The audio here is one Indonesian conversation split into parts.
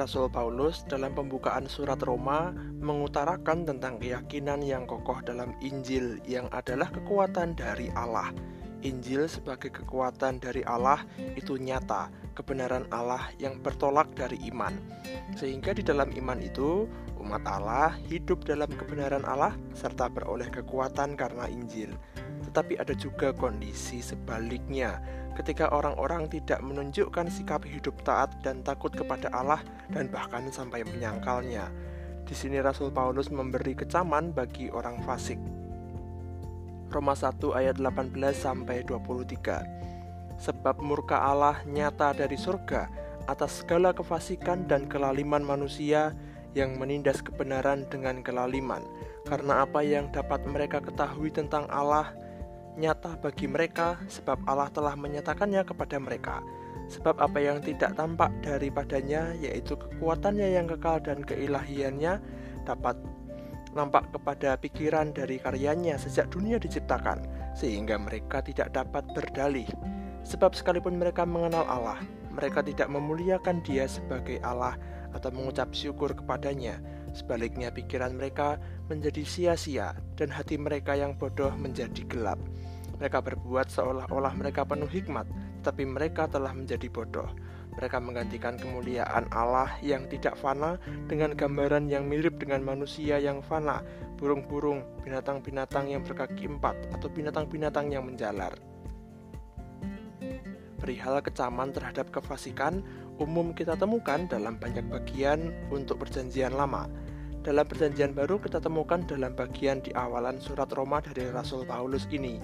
Rasul Paulus dalam pembukaan surat Roma mengutarakan tentang keyakinan yang kokoh dalam Injil yang adalah kekuatan dari Allah. Injil sebagai kekuatan dari Allah itu nyata, kebenaran Allah yang bertolak dari iman. Sehingga di dalam iman itu, umat Allah hidup dalam kebenaran Allah serta beroleh kekuatan karena Injil. Tetapi ada juga kondisi sebaliknya, ketika orang-orang tidak menunjukkan sikap hidup taat dan takut kepada Allah dan bahkan sampai menyangkalnya. Di sini Rasul Paulus memberi kecaman bagi orang fasik. Roma 1 ayat 18 sampai 23. Sebab murka Allah nyata dari surga atas segala kefasikan dan kelaliman manusia yang menindas kebenaran dengan kelaliman, karena apa yang dapat mereka ketahui tentang Allah nyata bagi mereka sebab Allah telah menyatakannya kepada mereka. Sebab apa yang tidak tampak daripadanya yaitu kekuatannya yang kekal dan keilahiannya dapat nampak kepada pikiran dari karyanya sejak dunia diciptakan sehingga mereka tidak dapat berdalih. Sebab sekalipun mereka mengenal Allah, mereka tidak memuliakan Dia sebagai Allah atau mengucap syukur kepadanya. Sebaliknya pikiran mereka menjadi sia-sia dan hati mereka yang bodoh menjadi gelap. Mereka berbuat seolah-olah mereka penuh hikmat, tetapi mereka telah menjadi bodoh. Mereka menggantikan kemuliaan Allah yang tidak fana dengan gambaran yang mirip dengan manusia yang fana, burung-burung, binatang-binatang yang berkaki empat, atau binatang-binatang yang menjalar. Perihal kecaman terhadap kefasikan, umum kita temukan dalam banyak bagian untuk perjanjian lama. Dalam perjanjian baru kita temukan dalam bagian di awalan surat Roma dari Rasul Paulus ini.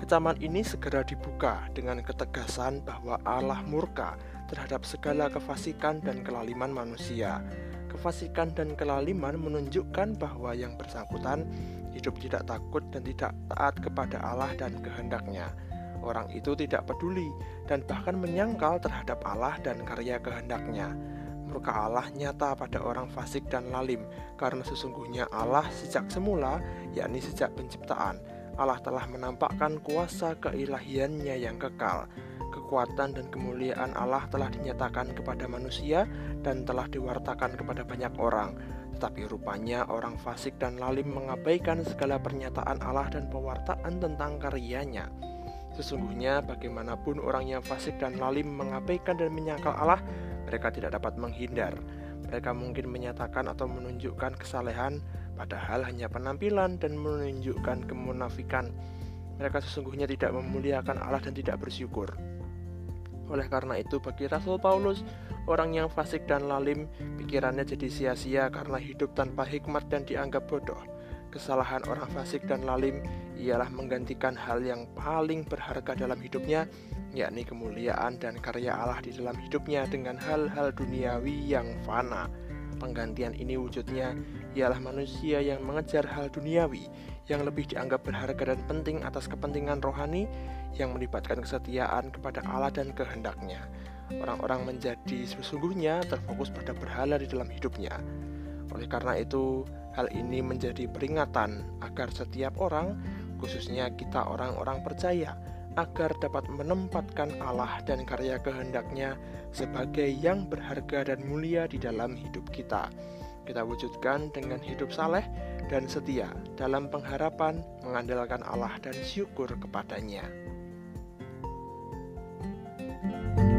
Kecaman ini segera dibuka dengan ketegasan bahwa Allah murka terhadap segala kefasikan dan kelaliman manusia. Kefasikan dan kelaliman menunjukkan bahwa yang bersangkutan hidup tidak takut dan tidak taat kepada Allah dan kehendaknya. Orang itu tidak peduli dan bahkan menyangkal terhadap Allah dan karya kehendaknya. Murka Allah nyata pada orang fasik dan lalim karena sesungguhnya Allah sejak semula, yakni sejak penciptaan, Allah telah menampakkan kuasa keilahiannya yang kekal. Kekuatan dan kemuliaan Allah telah dinyatakan kepada manusia dan telah diwartakan kepada banyak orang. Tetapi rupanya orang fasik dan lalim mengabaikan segala pernyataan Allah dan pewartaan tentang karyanya. Sesungguhnya bagaimanapun orang yang fasik dan lalim mengabaikan dan menyangkal Allah, mereka tidak dapat menghindar. Mereka mungkin menyatakan atau menunjukkan kesalehan, padahal hanya penampilan dan menunjukkan kemunafikan. Mereka sesungguhnya tidak memuliakan Allah dan tidak bersyukur. Oleh karena itu, bagi Rasul Paulus, orang yang fasik dan lalim, pikirannya jadi sia-sia karena hidup tanpa hikmat dan dianggap bodoh. Kesalahan orang fasik dan lalim ialah menggantikan hal yang paling berharga dalam hidupnya, yakni kemuliaan dan karya Allah di dalam hidupnya dengan hal-hal duniawi yang fana. Penggantian ini wujudnya ialah manusia yang mengejar hal duniawi yang lebih dianggap berharga dan penting atas kepentingan rohani yang melibatkan kesetiaan kepada Allah dan kehendaknya. Orang-orang menjadi sesungguhnya terfokus pada berhala di dalam hidupnya. Oleh karena itu, hal ini menjadi peringatan agar setiap orang, khususnya kita orang-orang percaya, agar dapat menempatkan Allah dan karya kehendaknya sebagai yang berharga dan mulia di dalam hidup kita. Kita wujudkan dengan hidup saleh dan setia dalam pengharapan mengandalkan Allah dan syukur kepadanya. thank you